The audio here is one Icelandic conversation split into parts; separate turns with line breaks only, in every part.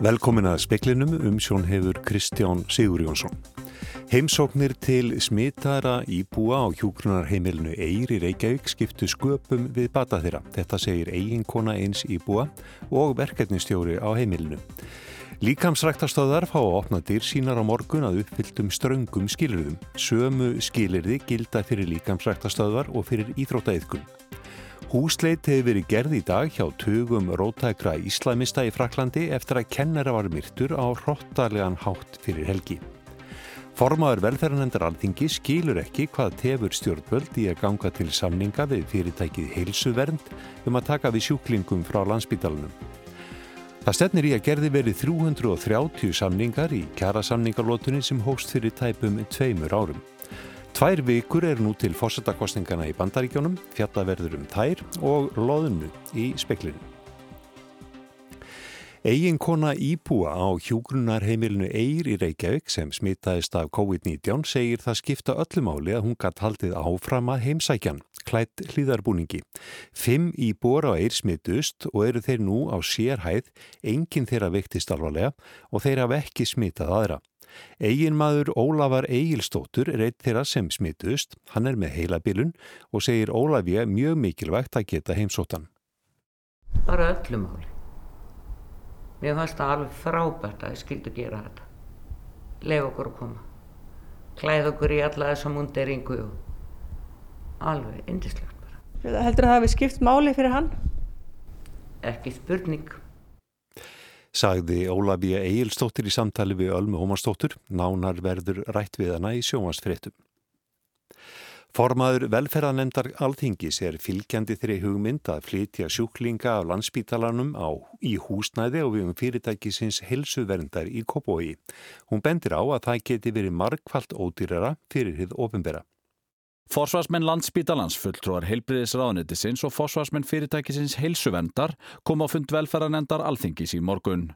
Velkomin að speklinum um sjón hefur Kristján Sigur Jónsson. Heimsóknir til smitara íbúa á hjúgrunarheimilinu Eyri Reykjavík skiptu sköpum við bata þeirra. Þetta segir eiginkona eins íbúa og verkefnistjóri á heimilinu. Líkamsræktastöðar fá að opna dyr sínar á morgun að uppfylltum ströngum skilirðum. Sömu skilirði gilda fyrir líkamsræktastöðar og fyrir íþrótaeiðkun. Húsleit hefur verið gerð í dag hjá tugum rótækra íslamista í Fraklandi eftir að kennara var myrtur á hróttalegan hátt fyrir helgi. Formaður velferðanendar alþingi skilur ekki hvað tefur stjórnvöld í að ganga til samninga við fyrirtækið heilsuvernd um að taka við sjúklingum frá landsbítalunum. Það stefnir í að gerði verið 330 samningar í kjara samningarlótunni sem hóst fyrir tæpum tveimur árum. Tvær vikur er nú til fórsetakostningana í bandaríkjónum, fjallaverður um tær og loðinu í speklinu. Eginkona Íbúa á hjúgrunarheimilinu Eir í Reykjavík sem smitaðist af COVID-19 segir það skipta öllumáli að hún gætt haldið áfram að heimsækjan, klætt hlýðarbúningi. Fimm Íbúar á Eir smitust og eru þeir nú á sérhæð, enginn þeirra vektist alvarlega og þeir hafa ekki smitað aðra. Egin maður Ólafar Egilstóttur er eitt þeirra sem smitust, hann er með heilabilun og segir Ólafja mjög mikilvægt að geta heimsóttan.
Bara öllum áli. Mér fannst það alveg frábært að ég skildi gera þetta. Leif okkur að koma. Klæð okkur í alla þessa munderingu og alveg indislegt bara.
Heldur það að það hefði skipt máli fyrir hann?
Ekki spurning
sagði Ólafíja Egilstóttir í samtali við Ölmu Ómarstóttur, nánar verður rætt við hana í sjómasfréttum. Formaður velferðanemndar alþingis er fylgjandi þeirri hugmynd að flytja sjúklinga af landsbítalanum á í húsnæði og við um fyrirtækisins helsuverndar í Kópói. Hún bendir á að það geti verið markvallt ódýrara fyrir hið ofinbera.
Forsvarsmenn landsbítalans fulltrúar heilbriðisraðunitisins og forsvarsmenn fyrirtækisins heilsuvendar kom á fund velferðanendar alþingis í morgun.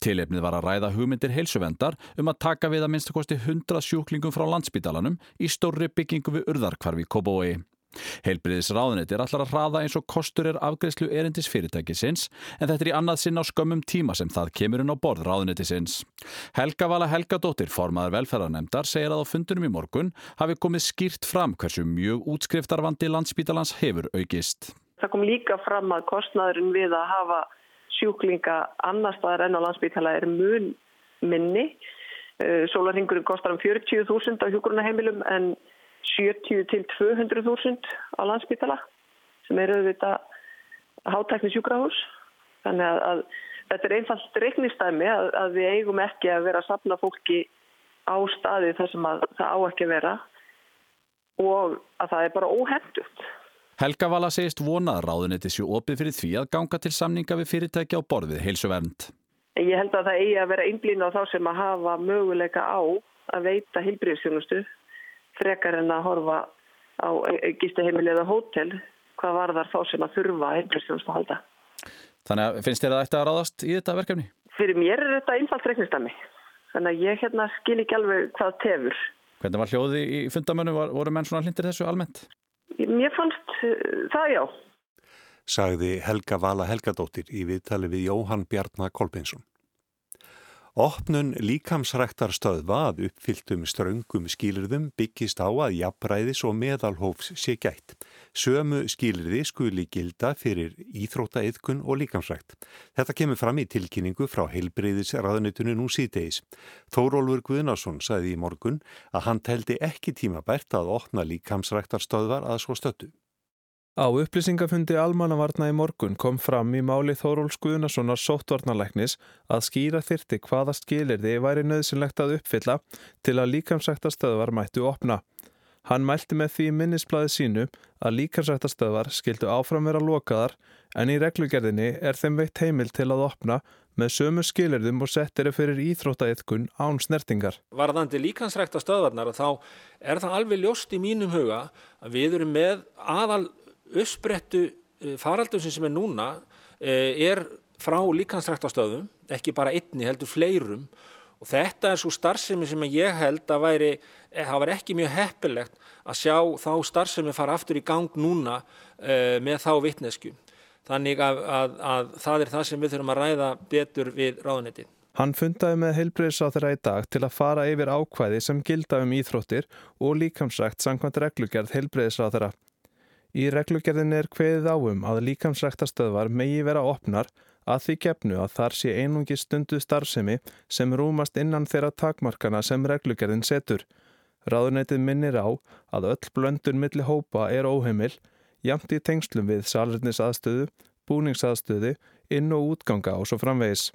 Tilefnið var að ræða hugmyndir heilsuvendar um að taka við að minnstakosti 100 sjúklingum frá landsbítalanum í stórri byggingu við urðarkvarfi Kóbói. Heilbriðis ráðuneti er allar að hraða eins og kostur er afgreðslu erindis fyrirtækisins en þetta er í annað sinn á skömmum tíma sem það kemur inn á borð ráðunetisins. Helga Vala Helgadóttir, formaður velferðarnemdar, segir að á fundunum í morgun hafi komið skýrt fram hversu mjög útskriftarvandi landsbítalans hefur aukist.
Það kom líka fram að kostnaðurinn við að hafa sjúklinga annar staðar enn á landsbítala er mun minni. Eh, Sólarhingurinn kostar um 40.000 á hjókurunaheimilum en 70 til 200.000 á landsbytala sem eru auðvitað hátækni sjúkrahús. Þannig að, að þetta er einfallt reiknistæmi að, að við eigum ekki að vera að sapna fólki á staði þar sem að, það á ekki að vera og að það er bara óhendugt.
Helga Vala segist vonað ráðunetti sér opið fyrir því að ganga til samninga við fyrirtæki á borðið heilsuvernd.
Ég held að það eigi að vera einblín á þá sem að hafa möguleika á að veita heilbríðsjónustu frekar en að horfa á gistaheimili eða hótel hvað var þar þá sem að þurfa heimilistjónust að halda.
Þannig að finnst þér að þetta að ráðast í þetta verkefni?
Fyrir mér er þetta einfalt reiknistami. Þannig að ég hérna skil ekki alveg hvað tefur.
Hvernig var hljóði í fundamönu? Voru menn svona hlindir þessu almennt?
Mér fannst uh, það já.
Sagði Helga Vala Helgadóttir í viðtali við Jóhann Bjarnar Kolbeinsson. Opnun líkamsræktar stöðva að uppfylltum ströngum skýlirðum byggist á að jafnræðis og meðalhófs sé gætt. Sömu skýlirði skuli gilda fyrir íþróttaiðkun og líkamsrækt. Þetta kemur fram í tilkynningu frá heilbreyðis raðunitunum nú síðdeis. Þórólfur Guðnarsson sagði í morgun að hann teldi ekki tímabært að opna líkamsræktar stöðvar að svo stöttu.
Á upplýsingafundi almannavarna í morgun kom fram í máli Þóróls Guðnarssonar sóttvarnarleiknis að skýra þyrti hvaða skilirði væri nöðsynlegt að uppfylla til að líkamsættastöðvar mættu opna. Hann mælti með því minnisblæði sínu að líkamsættastöðvar skildu áfram vera lokaðar en í reglugerðinni er þeim veitt heimil til að opna með sömu skilirðum og settir fyrir íþróttaiðkun án snertingar.
Varðandi líkansræktastöðvarnar þá er það alveg ljóst í mínum huga að við erum með aðal uppsprettu eh, faraldusinn sem er núna eh, er frá líkansræktastöðum, ekki bara einni heldur fleirum og þetta er svo starfsemi sem ég held að væri, eh, það var ekki mjög heppilegt að sjá þá starfsemi fara aftur í gang núna uh, með þá vittnesku. Þannig að, að, að það er það sem við þurfum að ræða betur við ráðunetti.
Hann fundaði með heilbreyðsáþurra í dag til að fara yfir ákvæði sem gilda um íþróttir og líkamsrækt sangkvæmt reglugerð heilbreyðsáþurra. Í reglugerðin er kveðið áum að líkamsræktastöðvar megi vera opnar að því gefnu að þar sé einungi stundu starfsemi sem rúmast innan þeirra takmarkana sem reglugerðin setur. Ráðuneytið minnir á að öll blöndun milli hópa er óheimil, jamt í tengslum við salurnisaðstöðu, búningsaðstöðu, inn- og útganga og svo framvegis.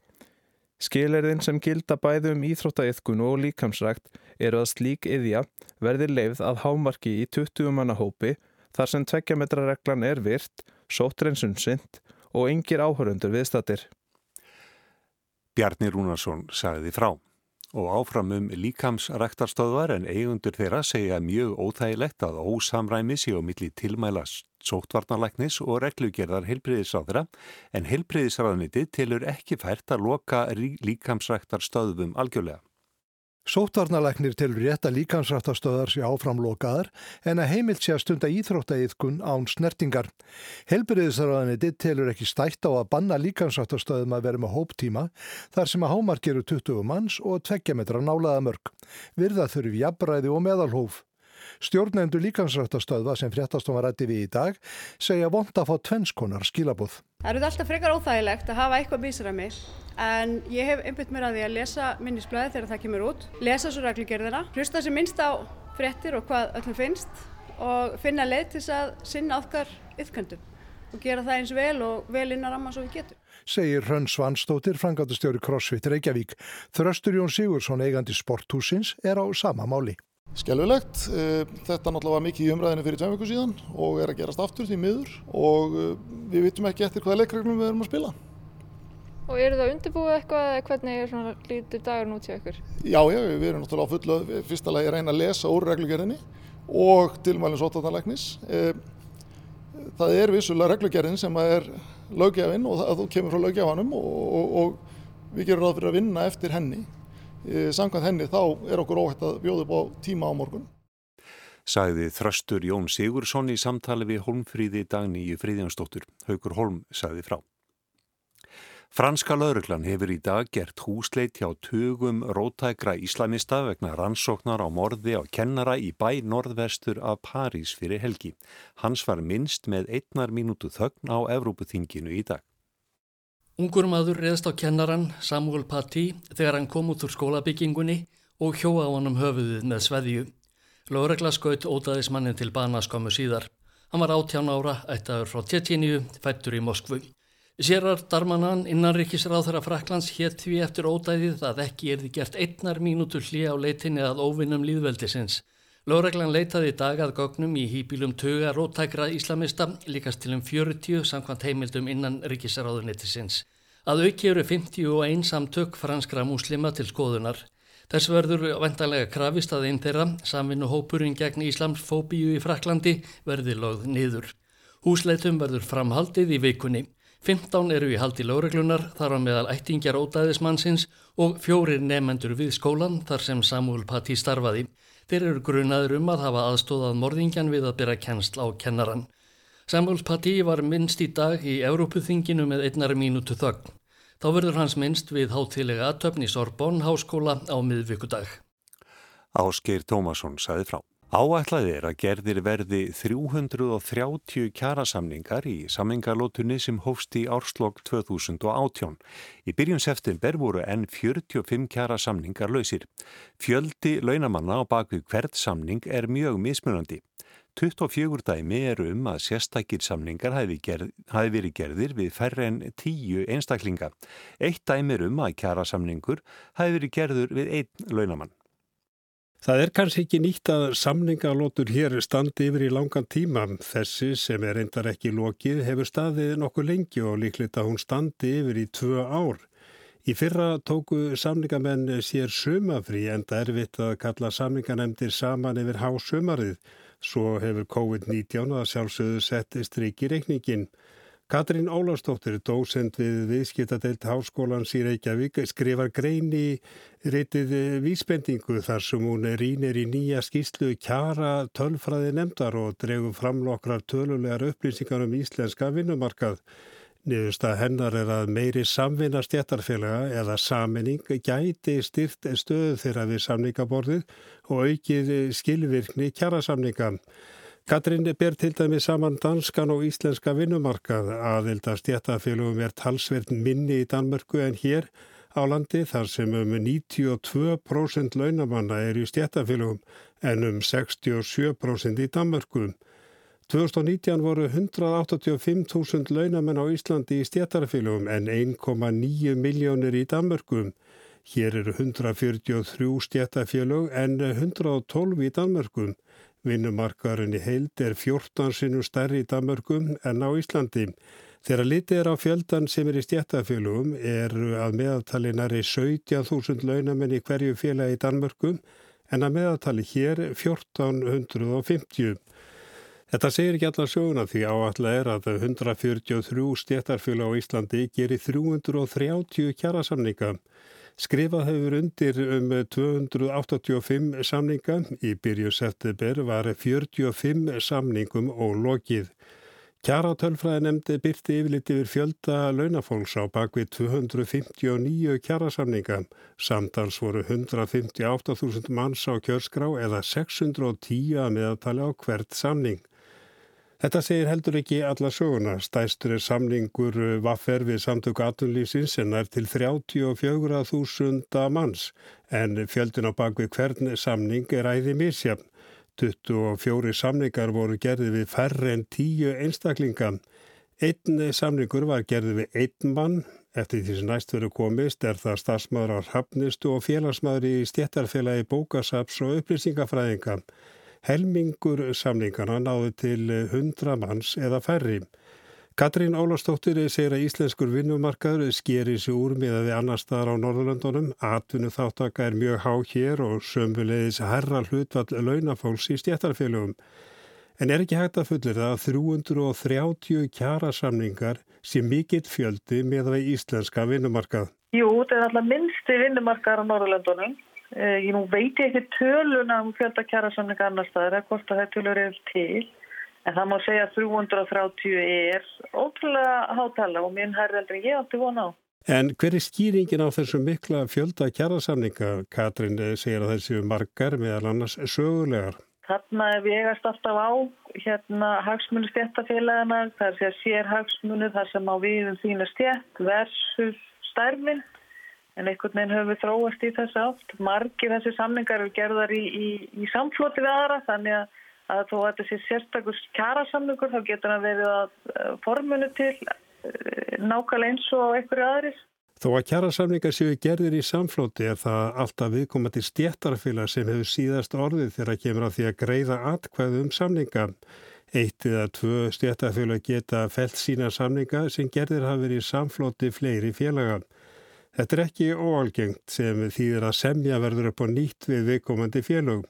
Skilirðin sem gilda bæði um íþróttaiðkun og líkamsrækt eru að slík yðja verði leifð að hámarki í 20 manna hópi þar sem tveggjametrareglan er virt, sótrensun synd og yngir áhörundur viðstatir.
Bjarni Rúnarsson sagði frá og áfram um líkamsræktarstöðvar en eigundur þeirra segja mjög óþægilegt að ósamræmi sé á milli tilmælast sóttvarnalæknis og reglugerðar heilbriðisáðra en heilbriðisráðniti tilur ekki fært að loka líkamsræktarstöðum algjörlega.
Sóttvarnalæknir tilur rétt að líkansrættastöðar sé áframlokaðar en að heimilt sé að stunda íþróttaiðkun án snertingar. Helbriðisraðaniti tilur ekki stætt á að banna líkansrættastöðum að vera með hóptíma þar sem að hámark eru 20 manns og 2 metra nálaða mörg. Virða þurfi jafnræði og meðalhóf. Stjórnendur líkansrættastöðva sem fréttastofan rætti við í dag segja vond að fá tvennskonar skilabóð.
Það eru alltaf frekar óþægilegt að hafa eitthvað mísræmi en ég hef einbyggt mér að því að lesa minnisblöði þegar það kemur út, lesa svo reglugerðina, hlusta sem minnst á fréttir og hvað öllum finnst og finna leið til að sinna okkar yfkjöndum og gera það eins vel og vel innan ramma svo við getum.
Segir Hrönn Svansdóttir, frangatastjóri CrossFit Reykjavík. Þröstur Jón Sigursson, eigandi sporthúsins, er á sama máli.
Skelvilegt, eh, þetta náttúrulega var mikið í umræðinu fyrir tveim viku síðan og er að gerast aftur því miður og eh, við vitum ekki eftir hvaða leikreglum við erum að spila.
Og eru það undirbúið eitthvað eða hvernig er svona lítið dagur nút hjá ykkur?
Já, já, við erum náttúrulega á fullu fyrsta lagi að reyna að lesa úr reglugerðinni og tilmælinn sótartanleiknis. Eh, það er vissulega reglugerðin sem er lögjafinn og það kemur frá lögjafanum og, og, og við gerum ráð fyrir að vinna eftir henni. Eh, samkvæmt henni þá er okkur óhætt að bjóða upp á tíma á morgun.
Sæði þröstur Jón Sigursson í samtali við Holmfríði Dagníu Fríðjansdóttur. Haugur Holm sæði frá. Franska lauruglan hefur í dag gert húsleit hjá tugum rótækra íslamista vegna rannsóknar á morði á kennara í bæ norðvestur af París fyrir helgi. Hans var minnst með einnar mínútu þögn á Evrópuþinginu í dag.
Ungur maður reðst á kennaran Samuel Paty þegar hann kom út úr skólabyggingunni og hjóa á hann um höfuðið með sveðju. Lóregla skaut ótaðismannin til banaskömmu síðar. Hann var 18 ára, ættaður frá Tjettíniu, fættur í Moskvu. Sérar Darmanan innanrikisráð þar að Fraklands hétt því eftir ódæðið að ekki er því gert einnar mínútur hlý á leitinni að óvinnum líðveldisins. Lóreglan leitaði dag að gögnum í hýpílum tuga róttækra íslamista líkast til um 40 samkvæmt heimildum innan ríkisaráðunettisins. Að auki eru 51 samtök franskra múslima til skoðunar. Þess verður vendanlega krafist að einn þeirra, samvinnu hópurinn gegn Íslamsfóbíu í Fraklandi, verði lögð niður. Húsleitum verður framhaldið í vikunni. 15 eru í haldi lóreglunar, þar á meðal ættingjar ódæðismannsins og fjórir nefendur við skólan þar sem Samuel Patti starfaði. Þeir eru grunaður um að hafa aðstóðað morðingjan við að byrja kennsl á kennaran. Samuel Paty var minnst í dag í Európuþinginu með einnar mínútu þögn. Þá verður hans minnst við hátilega aðtöfn í Sorbonn háskóla á miðvíkudag.
Ásgeir Tómasson saði frá. Áætlaði er að gerðir verði 330 kjarasamningar í samningarlótunni sem hófst í árslokk 2018. Í byrjun september voru enn 45 kjarasamningar lausir. Fjöldi launamanna á bakvið hvert samning er mjög mismunandi. 24 dæmi eru um að sérstakir samningar hafi, gerð, hafi verið gerðir við færre en 10 einstaklinga. Eitt dæmi er um að kjarasamningur hafi verið gerður við einn launamann.
Það er kannski ekki nýtt að samningalótur hér standi yfir í langan tíma. Þessi sem er reyndar ekki lokið hefur staðið nokkuð lengi og líklegt að hún standi yfir í tvö ár. Í fyrra tóku samningamenn sér sumafrí en það er vitt að kalla samninganemndir saman yfir hásumarið. Svo hefur COVID-19 að sjálfsögðu sett strikki reikningin. Katrín Ólastóttir, dósend við viðskiptadeilt háskólans í Reykjavík, skrifar grein í reytið vísbendingu þar sem hún rínir í nýja skýslu kjara tölfræði nefndar og dregum fram nokkrar tölulegar upplýsingar um íslenska vinnumarkað. Niðurstað hennar er að meiri samvinna stjættarfélaga eða saminning gæti styrt stöðu þeirra við samningaborðið og aukið skilvirkni kjærasamninga. Katrín ber til dæmi saman danskan og íslenska vinnumarkað aðelda stjættarfélagum er talsvert minni í Danmörku en hér á landi þar sem um 92% launamanna er í stjættarfélagum en um 67% í Danmörku. 2019 voru 185.000 launamenn á Íslandi í stjættarfélögum en 1,9 miljónir í Danmörkum. Hér eru 143 stjættarfélög en 112 í Danmörkum. Vinnumarkarinn í heild er 14 sinu stærri í Danmörkum en á Íslandi. Þegar litið er á fjöldan sem er í stjættarfélögum er að meðaltali næri 17.000 launamenn í hverju félagi í Danmörkum en að meðaltali hér 1450. Þetta segir ekki allar söguna því áallega er að 143 stjættarfjöla á Íslandi gerir 330 kjærasamninga. Skrifað hefur undir um 285 samninga. Í byrju september var 45 samningum og lokið. Kjaratölfræði nefndi byrti yfirliti yfir fjölda launafólks á bakvið 259 kjarasamninga. Samtals voru 158.000 manns á kjörskrá eða 610 að meðatali á hvert samning. Þetta segir heldur ekki alla söguna. Stæstur er samningur vaffer við samtöku atunlýsins en er til 34.000 manns en fjöldin á bakvið hvern samning er æði misjafn. 24 samningar voru gerði við færre en 10 einstaklinga. Einn samningur var gerði við einn mann. Eftir því sem næst verið komist er það stafsmaður á hafnistu og félagsmaður í stjættarfélagi bókasaps og upplýsingafræðinga. Helmingur samningana náðu til 100 manns eða færri. Katrín Ólastóttir segir að íslenskur vinnumarkaður skeri sig úr með að við annar staðar á Norðurlandunum. Atvinnu þáttaka er mjög há hér og sömbulegis herra hlutvall launafólks í stjættarfélögum. En er ekki hægt að fullir það að 330 kjara samningar sé mikill fjöldi með að við íslenska vinnumarkað?
Jú, þetta er alltaf minnsti vinnumarkaður á Norðurlandunum. Eh, ég nú veit ekki töluna um fjölda kjærasamninga annar staðar eða hvort að það tölur er til en það má segja að 330 er ótrúlega hátala og minn herr heldur ég átti vona á.
En hver er skýringin á þessu mikla fjölda kjærasamninga? Katrin segir að þessi margar meðal annars sögulegar.
Þarna er við eigast alltaf á hérna hagsmunni stjættafélagana, það er sér sér hagsmunni þar sem á viðum þínu stjætt versus stærminn en einhvern veginn höfum við þróast í þessu átt. Margir þessi samningar eru gerðar í, í, í samfloti við aðra þannig að, að þó að þetta sé sérstakur kjærasamningur þá getur hann verið að formunu til eh, nákvæmlega eins og einhverju aðris.
Þó að kjærasamningar séu gerðir í samflóti er það alltaf viðkomandi stjættarfélag sem hefur síðast orðið þegar að kemur á því að greiða atkvæðu um samninga. Eitt eða tvö stjættarfélag geta felt sína samninga sem gerðir hafi verið í samflóti fleiri félaga. Þetta er ekki óalgengt sem þýðir að semja verður upp á nýtt við viðkomandi félög.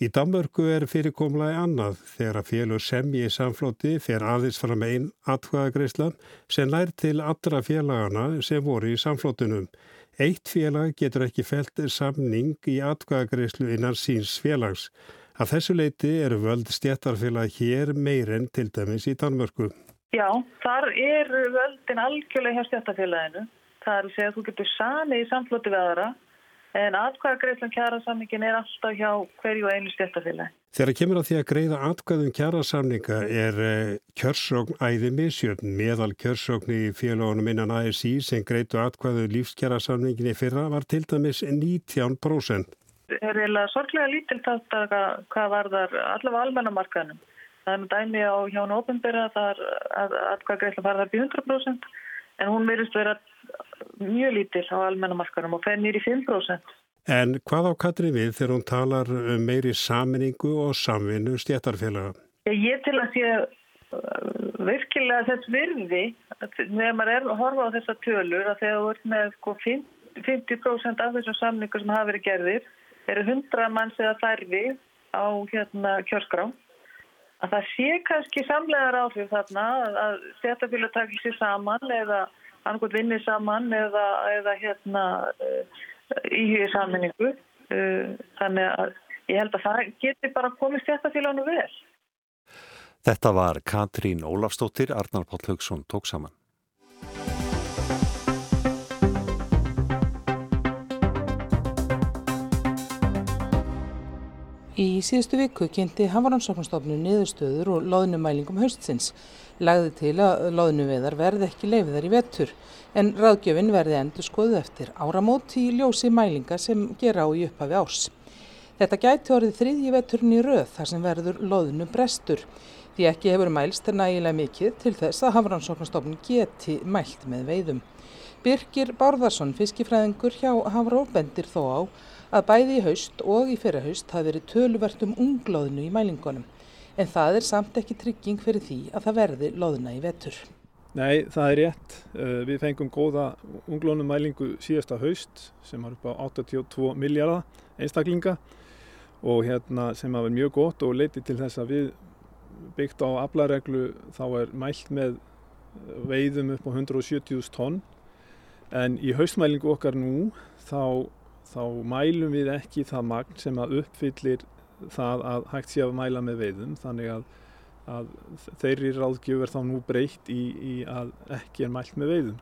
Í Danmörku er fyrirkomlaði annað þegar að félög semji í samflóti fer aðeins fram einn atkvæðagreisla sem lær til allra félagana sem voru í samflótunum. Eitt félag getur ekki felt samning í atkvæðagreislu innan síns félags. Að þessu leiti eru völd stjættarfélag hér meir en til dæmis í Danmörku.
Já, þar er völdin algjörlega hjá stjættarfélaginu. Það er að segja að þú getur sami í samflóti við aðra en atkvæðagreiflan kjærasamningin er alltaf hjá hverju einu stjættafélagi.
Þegar kemur á því að greiða atkvæðum kjærasamninga er eh, kjörsókn æði misjöfn. Meðal kjörsókn í félagunum innan ASI sem greitu atkvæðu lífskjærasamningin í fyrra var til dæmis 19%.
Það er eiginlega sorglega lítil þetta hvað var þar allavega almennamarkaðnum. Það er með dæmi á hjá nópenbyrja að atkvæðagreiflan fara þar bí 100% en hún verist vera mjög lítil á almennamarkarum og fennir í 5%.
En hvað á Katri við þegar hún talar um meiri saminningu og samvinnu stjættarfélaga?
Ég til að sé uh, virkilega þess virði þegar maður er að horfa á þessa tölur að þegar þú ert með 50% sko, af þessum samningu sem hafa verið gerðir eru 100 manns eða þærfi á hérna, kjörskrá að það sé kannski samlegar áhrif þarna að stjættarfélag takir sér saman eða annarkot vinnið saman eða, eða hérna uh, íhugið saminningu uh, þannig að ég held að það geti bara komið stjættafélaginu vel.
Þetta var Katrín Ólafstóttir, Arnar Páll Haugsson tók saman.
Í síðustu viku kynnti Hafaransóknastofnun niðurstöður og loðnumælingum haustsins. Lagði til að loðnuveðar verði ekki leifiðar í vettur en ráðgjöfin verði endur skoðu eftir áramót í ljósi mælinga sem gera á í upphafi árs. Þetta gæti orðið þriðji vetturinn í röð þar sem verður loðnu brestur því ekki hefur mælst nægilega mikið til þess að Hafaransóknastofnun geti mælt með veiðum. Birkir Bárðarsson, fiskifræðingur hjá Hafró, bendir þó á að bæði í haust og í fyrra haust hafi verið töluvert um unglóðinu í mælingunum en það er samt ekki trygging fyrir því að það verði loðna í vetur.
Nei, það er rétt. Uh, við fengum góða unglónumælingu síðasta haust sem var upp á 82 miljardar einstaklinga og hérna sem hafa mjög gott og leiti til þess að við byggt á aflareglu þá er mælt með veiðum upp á 170.000 tonn en í haustmælingu okkar nú þá þá mælum við ekki það magn sem að uppfyllir það að hægt sé að mæla með veiðum. Þannig að, að þeirri ráðgjöf er þá nú breytt í, í að ekki er mælt með veiðum.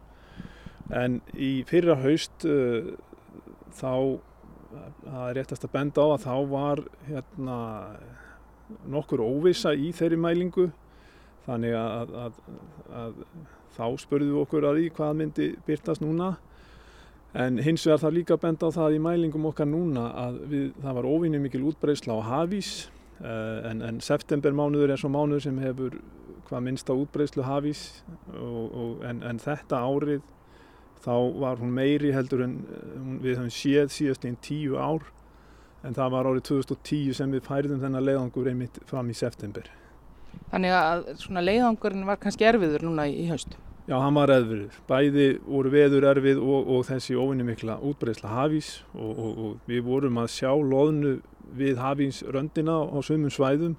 En í fyrra haust uh, þá, það er réttast að benda á að þá var hérna, nokkur óvisa í þeirri mælingu. Þannig að, að, að þá spurðum við okkur að því hvað myndi byrtast núna En hins vegar þarf líka að benda á það í mælingum okkar núna að við, það var óvinni mikil útbreysla á hafís uh, en, en septembermánuður er svo mánuður sem hefur hvað minnst á útbreyslu hafís og, og, en, en þetta árið þá var hún meiri heldur en við höfum séð síðast einn tíu ár en það var árið 2010 sem við færðum þennan leiðangur einmitt fram í september.
Þannig að leiðangurinn var kannski erfiður núna í haustu?
Já, hann var erfiður. Bæði voru veður erfið og, og þessi óvinni mikla útbreysla hafís og, og, og við vorum að sjá loðnu við hafís röndina á sumum svæðum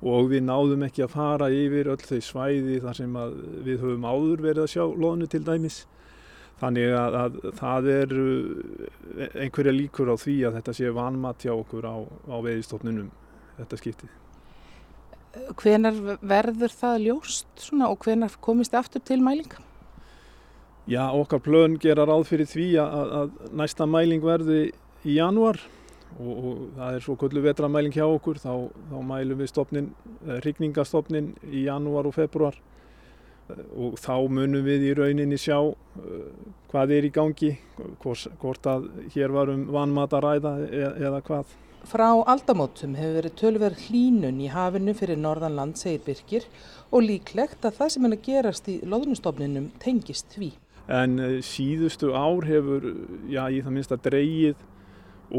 og við náðum ekki að fara yfir öll þau svæði þar sem við höfum áður verið að sjá loðnu til dæmis. Þannig að, að það er einhverja líkur á því að þetta sé vanmat hjá okkur á, á veðistofnunum þetta skiptið.
Hvenar verður það ljóst svona, og hvenar komist þið aftur til mæling?
Já, okkar plön gera ráð fyrir því að, að næsta mæling verði í januar og, og það er svo kvöldu vetramæling hjá okkur, þá, þá mælum við stopnin, hrigningarstopnin í januar og februar og þá munum við í rauninni sjá uh, hvað er í gangi, hvort, hvort að hér varum vanmat að ræða eða, eða hvað.
Frá aldamótum hefur verið tölver hlínun í hafinu fyrir norðanland, segir Birkir, og líklegt að það sem er að gerast í loðnustofninum tengist því.
En eh, síðustu ár hefur, já, í það minnst að dreyið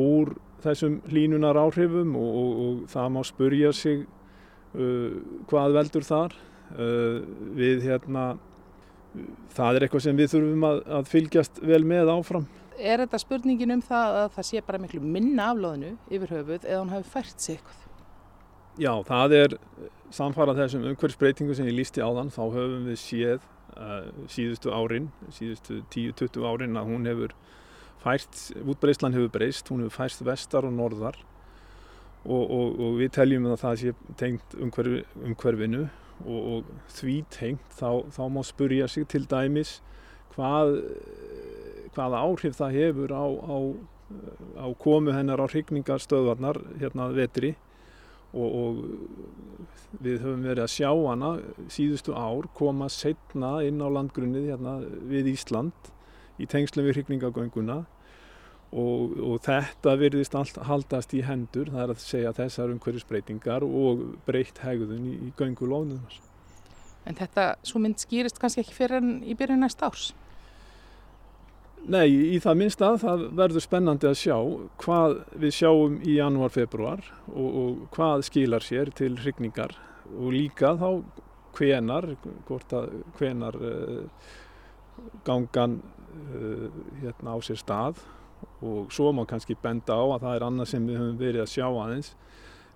úr þessum hlínunar áhrifum og, og, og það má spurja sig uh, hvað veldur þar. Uh, við hérna, það er eitthvað sem við þurfum að, að fylgjast vel með áfram
er þetta spurningin um það að það sé bara miklu minna aflóðinu yfir höfuð eða hún hafi fært sig eitthvað?
Já, það er samfarað þessum umhverfsbreytingu sem ég lísti á þann, þá höfum við séð uh, síðustu árin, síðustu 10-20 árin að hún hefur fært, útbreyslan hefur breyst, hún hefur færst vestar og norðar og, og, og við teljum að það sé tengt umhverf, umhverfinu og, og því tengt þá, þá má spurja sig til dæmis hvað hvaða áhrif það hefur á, á, á komu hennar á hrygningarstöðvarnar hérna vetri og, og við höfum verið að sjá hana síðustu ár koma setna inn á landgrunnið hérna við Ísland í tengslum við hrygningargönguna og, og þetta virðist allt haldast í hendur, það er að segja þessar umhverjusbreytingar og breytt hegðun í, í göngulónum.
En þetta svo mynd skýrist kannski ekki fyrir enn í byrjun næst árs?
Nei, í það minnst að það verður spennandi að sjá hvað við sjáum í janúar, februar og, og hvað skilar sér til hrygningar og líka þá hvenar, að hvenar uh, gangan uh, hérna á sér stað og svo má kannski benda á að það er annað sem við höfum verið að sjá aðeins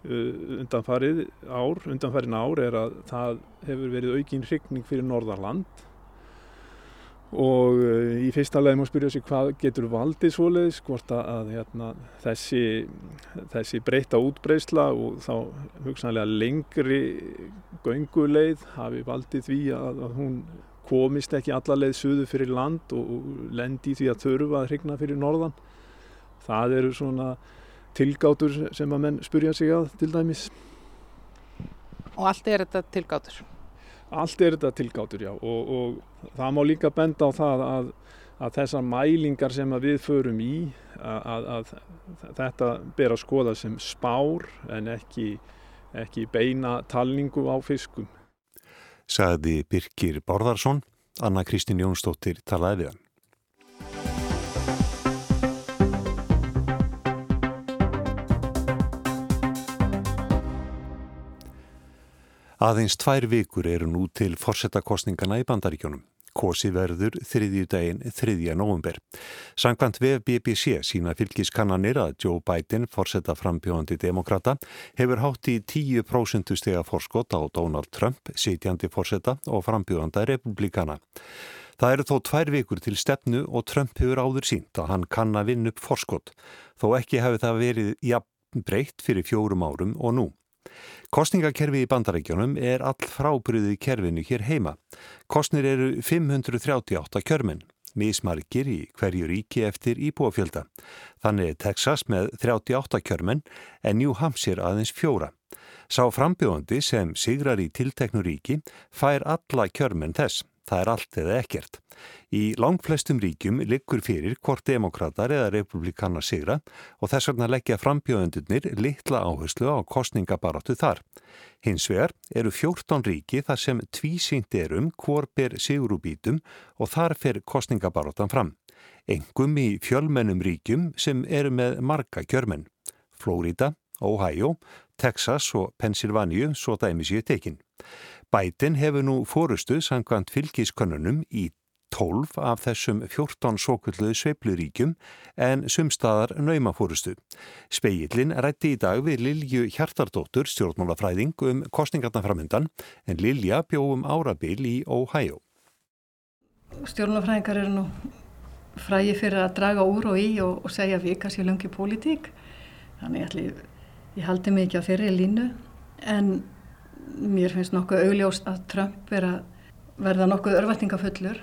uh, undanfarið ár, undanfarin ár er að það hefur verið aukinn hrygning fyrir Norðarland og eh, í fyrsta leginn má spyrja sig hvað getur valdið svoleiðis hvort að hérna, þessi, þessi breyta útbreysla og þá hugsanlega lengri gönguleið hafi valdið því að, að hún komist ekki allarleið suðu fyrir land og lendi því að þurfa að hrigna fyrir norðan það eru svona
tilgátur sem að menn spurja sig að til dæmis.
Og allt er þetta tilgátur?
Allt er þetta tilgátur, já. Og, og það má líka benda á það að, að þessar mælingar sem við förum í, að, að, að þetta ber að skoða sem spár en ekki, ekki beina talningu á fiskum.
Saði Birkir Borðarsson, Anna Kristín Jónsdóttir talaði við hann. Aðeins tvær vikur eru nú til forsetakostningana í bandaríkjónum. Kosi verður þriðju daginn 3. november. Sankvæmt vef BBC sína fylgiskannanir að Joe Biden, forsetta frambjóðandi demokrata, hefur hátt í 10% stega forskott á Donald Trump, sitjandi forsetta og frambjóðanda republikana. Það eru þó tvær vikur til stefnu og Trump hefur áður sínt að hann kann að vinna upp forskott, þó ekki hefur það verið jafn breytt fyrir fjórum árum og nú. Kostningakerfi í bandarækjunum er all frábriðið kerfinu hér heima. Kostnir eru 538 kjörminn, mismargir í hverju ríki eftir íbúafjölda. Þannig er Texas með 38 kjörminn en New Hampshire aðeins fjóra. Sá frambjóðandi sem sigrar í tilteknu ríki fær alla kjörminn þess. Það er allt eða ekkert. Í langflestum ríkjum liggur fyrir hvort demokrater eða republikanar sigra og þess vegna leggja frambjöðundunir litla áherslu á kostningabaráttu þar. Hins vegar eru 14 ríki þar sem tvísýnt erum hvor ber sigurúbítum og þar fer kostningabaráttan fram. Engum í fjölmennum ríkjum sem eru með marga kjörmenn. Flórida, Ohio, Texas og Pennsylvania svo dæmis ég tekinn. Bætin hefur nú fórustu sangkvæmt fylgiskönnunum í 12 af þessum 14 sókulluðu sveipluríkjum en sumstaðar naumafórustu. Speillin rætti í dag við Lilju Hjartardóttur stjórnmálafræðing um kostningarnaframundan en Lilja bjóðum árabil í Ohio.
Stjórnmálafræðingar eru nú frægi fyrir að draga úr og í og, og segja vika sér lungi pólitík. Þannig ætli, ég haldi mikið á þeirri línu en mér finnst nokkuð augljóst að Trump vera, verða nokkuð örvættingafullur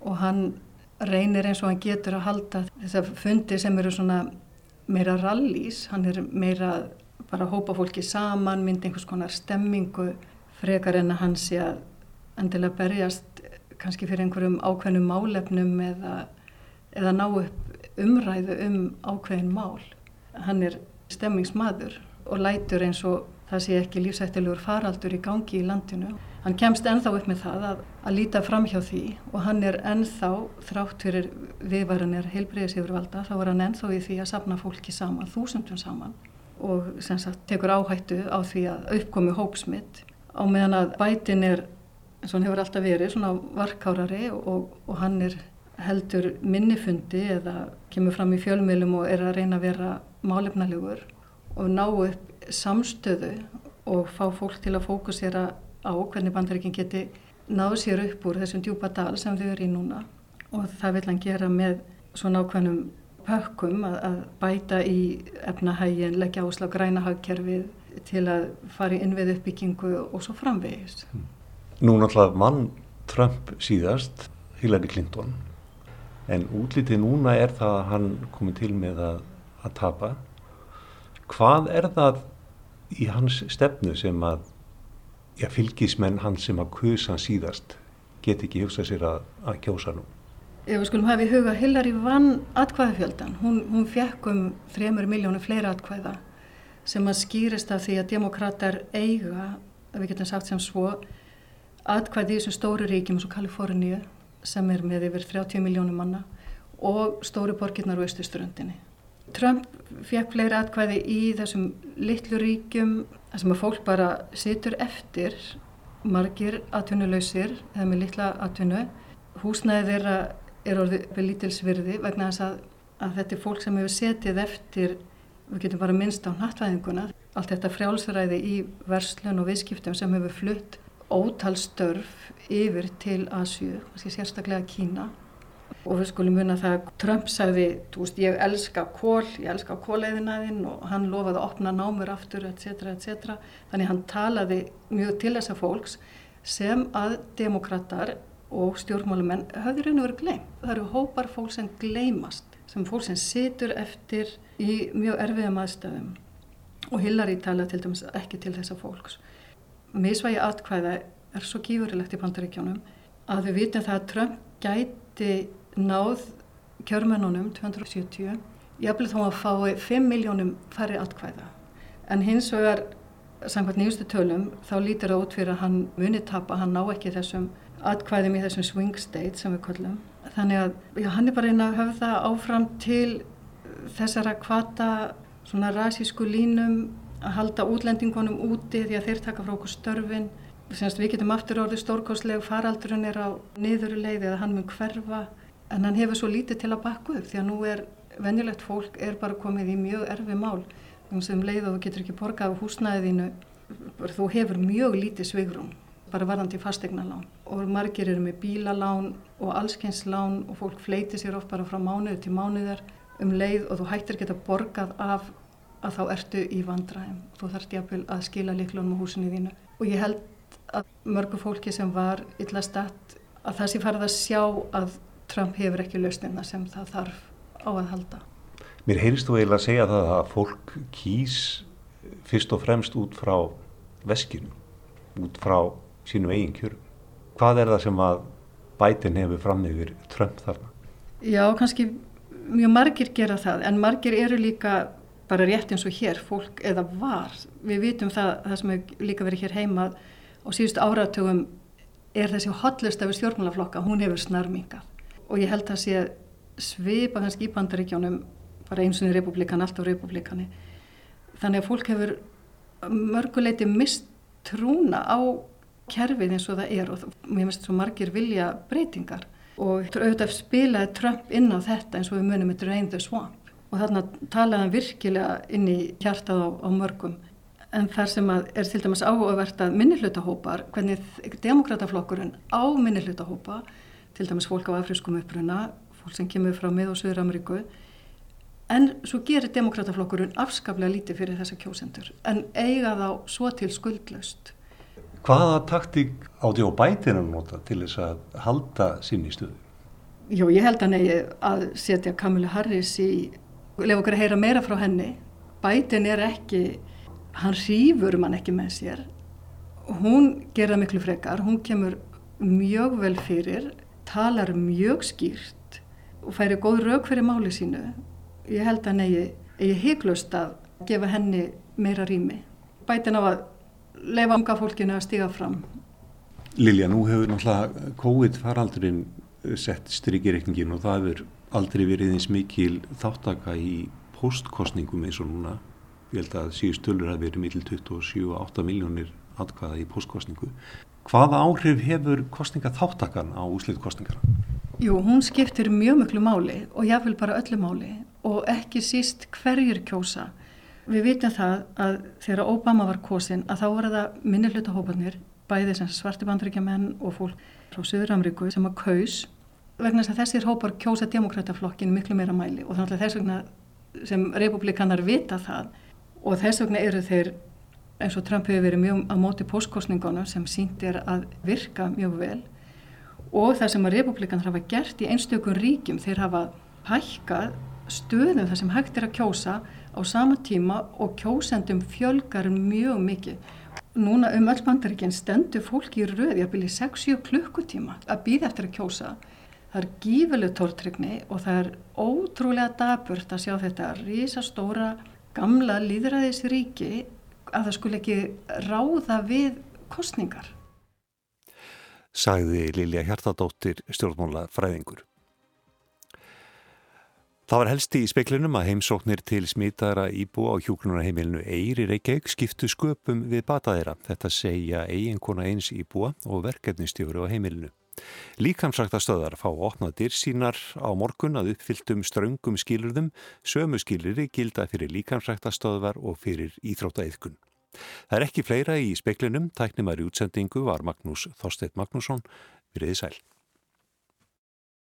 og hann reynir eins og hann getur að halda þessar fundi sem eru svona meira rallís, hann er meira bara að hópa fólki saman, myndi einhvers konar stemmingu frekar en að hann sé að endilega berjast kannski fyrir einhverjum ákveðnum málefnum eða, eða ná upp umræðu um ákveðin mál. Hann er stemmingsmaður og lætur eins og það sé ekki lífsættilegur faraldur í gangi í landinu. Hann kemst ennþá upp með það að, að líta fram hjá því og hann er ennþá, þrátt fyrir viðvaranir heilbreyðisífurvalda, þá er hann ennþá í því að sapna fólki saman, þúsundum saman og sem sagt tekur áhættu á því að uppkomi hópsmitt á meðan að bætin er, eins og hann hefur alltaf verið, svona varkárari og, og hann er heldur minnifundi eða kemur fram í fjölmiðlum og er að reyna að vera málefnalegur og ná upp samstöðu og fá fólk til að fókusera á hvernig bandaríkinn geti náðu sér upp úr þessum djúpa dal sem þau eru í núna og það vil hann gera með svona ákveðnum pökkum að, að bæta í efnahægin, leggja ásla á grænahagkerfið til að fara í innvið uppbyggingu og svo framvegist.
Nú náttúrulega mann Trump síðast, Hillary Clinton, en útlítið núna er það að hann komið til með að, að tapa. Hvað er það í hans stefnu sem að já, fylgismenn hans sem að kusa síðast get ekki hugsað sér að, að kjósa nú?
Ef við skulum hafa í huga Hillary vann atkvæðafjöldan. Hún, hún fekk um þremur miljónu fleira atkvæða sem að skýrist af því að demokrater eiga, ef við getum sagt sem svo, atkvæði í þessum stóru ríkjum eins og Kaliforníu sem er með yfir 30 miljónu manna og stóru borgirnar á Östusturöndinni. Trump fekk fleiri atkvæði í þessum litlu ríkjum þar sem að fólk bara situr eftir margir atvinnulausir eða með litla atvinnu. Húsnæði þeirra er orðið við lítilsvirði vegna þess að, að þetta er fólk sem hefur setið eftir, við getum bara minnst á nattvæðinguna, allt þetta frjálsræði í verslun og viðskiptum sem hefur flutt ótalstörf yfir til Asju, sérstaklega Kína og við skulum muna það að Trump sagði, þú veist, ég elska kól, ég elska kóleiðinaðinn og hann lofaði að opna námur aftur, etc., etc. Þannig hann talaði mjög til þessa fólks sem að demokrater og stjórnmálumenn höfður og verið gleym. Það eru hópar fólk sem gleymast sem fólk sem situr eftir í mjög erfiðum aðstöðum og Hillary tala til dæmis ekki til þessa fólks. Misvægi atkvæða er svo gífurilegt í bandaríkjónum að við vitum það að Trump gæti náð kjörmennunum 270 jafnveg þó að fái 5 miljónum færri atkvæða. En hins vegar, samkvæmt nýjustu tölum, þá lítir það út fyrir að hann muni tapa, hann ná ekki þessum atkvæðum í þessum swing state sem við kollum. Þannig að já, hann er bara einn að höfða áfram til þessara kvata svona rasísku línum að halda útlendingunum úti því að þeir taka frá okkur störfin. Senast við getum aftur orðið stórkosleg faraldurinn er á niðurleið eða hann mun hverfa en hann hefur svo lítið til að bakka upp því að nú er venjulegt fólk er bara komið í mjög erfi mál. Sem leið og þú getur ekki borgað á húsnæðinu þú hefur mjög lítið svigrum bara varðandi fastegnalán og margir eru með bílalán og allskynslán og fólk fleiti sér oft bara frá mánuðu til mánuðar um leið og þú hættir geta borgað af að þá ertu í vandræðum. Þú þarfst jáfnvel að skila liklunum á húsinu þínu. Og ég held að mörgu fólki sem var illa statt að það sé farið að sjá að Trump hefur ekki lausnina sem það þarf á að halda.
Mér heyrst þú eiginlega að segja það að fólk kýs fyrst og fremst út frá veskinu, út frá sínum eigin kjörum. Hvað er það sem að bætin hefur fram yfir Trump þarna?
Já, kannski mjög margir gera það, en margir eru líka bara rétt eins og hér, fólk eða var. Við vitum það, það sem hefur líka verið hér heima á síðustu áratugum er þessi hotlust af stjórnmálaflokka, hún hefur snarmingað og ég held að sé svipa kannski í bandaríkjónum bara eins og í republikan, alltaf republikani þannig að fólk hefur mörguleiti mist trúna á kerfið eins og það er og mér finnst svo margir vilja breytingar. Og auðvitað spilaði Trump inn á þetta eins og við munum með Drain the Swamp. Og þarna talaði hann virkilega inn í hjartað á, á mörgum. En þar sem er til dæmis áhugavert að minnihlutahópar, hvernig demokrataflokkurinn á minnihlutahópa til dæmis fólk á afriskum uppruna, fólk sem kemur frá mið- og Suður-Ameríku en svo gerir demokrataflokkurinn afskaplega lítið fyrir þessa kjósendur en eiga þá svo til skuldlaust.
Hvaða taktík átti á bætinu nota til þess að halda í stöðu?
Jó, ég held að negi að setja Kamila Harris í, lefa okkur að heyra meira frá henni. Bætin er ekki, hann rýfur mann ekki með sér. Hún gerða miklu frekar, hún kemur mjög vel fyrir talar mjög skýrt og færi góð rauk fyrir máli sínu. Ég held að negi, ég heiklust að gefa henni meira rými. Bætin á að leifa unga fólkinu að stiga fram.
Lilja, nú hefur náttúrulega COVID faraldurinn sett strykirreikningin og það hefur aldrei verið eins mikil þáttaka í postkostningum eins og núna. Ég held að síðust tölur hafi verið mikil 27-8 miljónir atkvaða í postkostningu. Hvaða áhrif hefur kostninga þáttakan á úsliðkostningar?
Jú, hún skiptir mjög mjög máli og jáfnvel bara öllu máli og ekki síst hverjir kjósa. Við vitum það að þegar Obama var kosin að þá var það minni hlutahópanir, bæði sem svarti bandrækjamenn og fólk frá Suður-Ameríku sem að kaus vegna þess að þessir hópar kjósa demokrataflokkin miklu meira mæli og þannig að þess vegna sem republikanar vita það og þess vegna eru þeir eins og Trump hefur verið mjög á móti postkostningunum sem sínt er að virka mjög vel og það sem að republikan hafa gert í einstökun ríkjum þeir hafa hækkað stöðum þar sem hægt er að kjósa á sama tíma og kjósendum fjölgar mjög mikið. Núna um öll bandaríkinn stendur fólki í röði að byrja 6-7 klukkutíma að býða eftir að kjósa. Það er gífileg tórtrygni og það er ótrúlega daburt að sjá þetta risastóra gamla líðræðisríki að það skulle ekki ráða við kostningar.
Sagði Lilja Hjartadóttir stjórnmála fræðingur. Það var helsti í speiklinum að heimsóknir til smitaðara íbú á hjúklunarheimilinu Eyri Reykjavík skiptu sköpum við bataðira. Þetta segja eiginkona eins íbúa og verkefnistjóri á heimilinu. Líkamsræktastöðar fá opnaðir sínar á morgun að uppfylltum ströngum skilurðum, sömu skiluri gilda fyrir líkamsræktastöðar og fyrir íþróttaeithkun. Það er ekki fleira í speklinum, tæknumar í útsendingu var Magnús Þorsteit Magnússon, veriði sæl.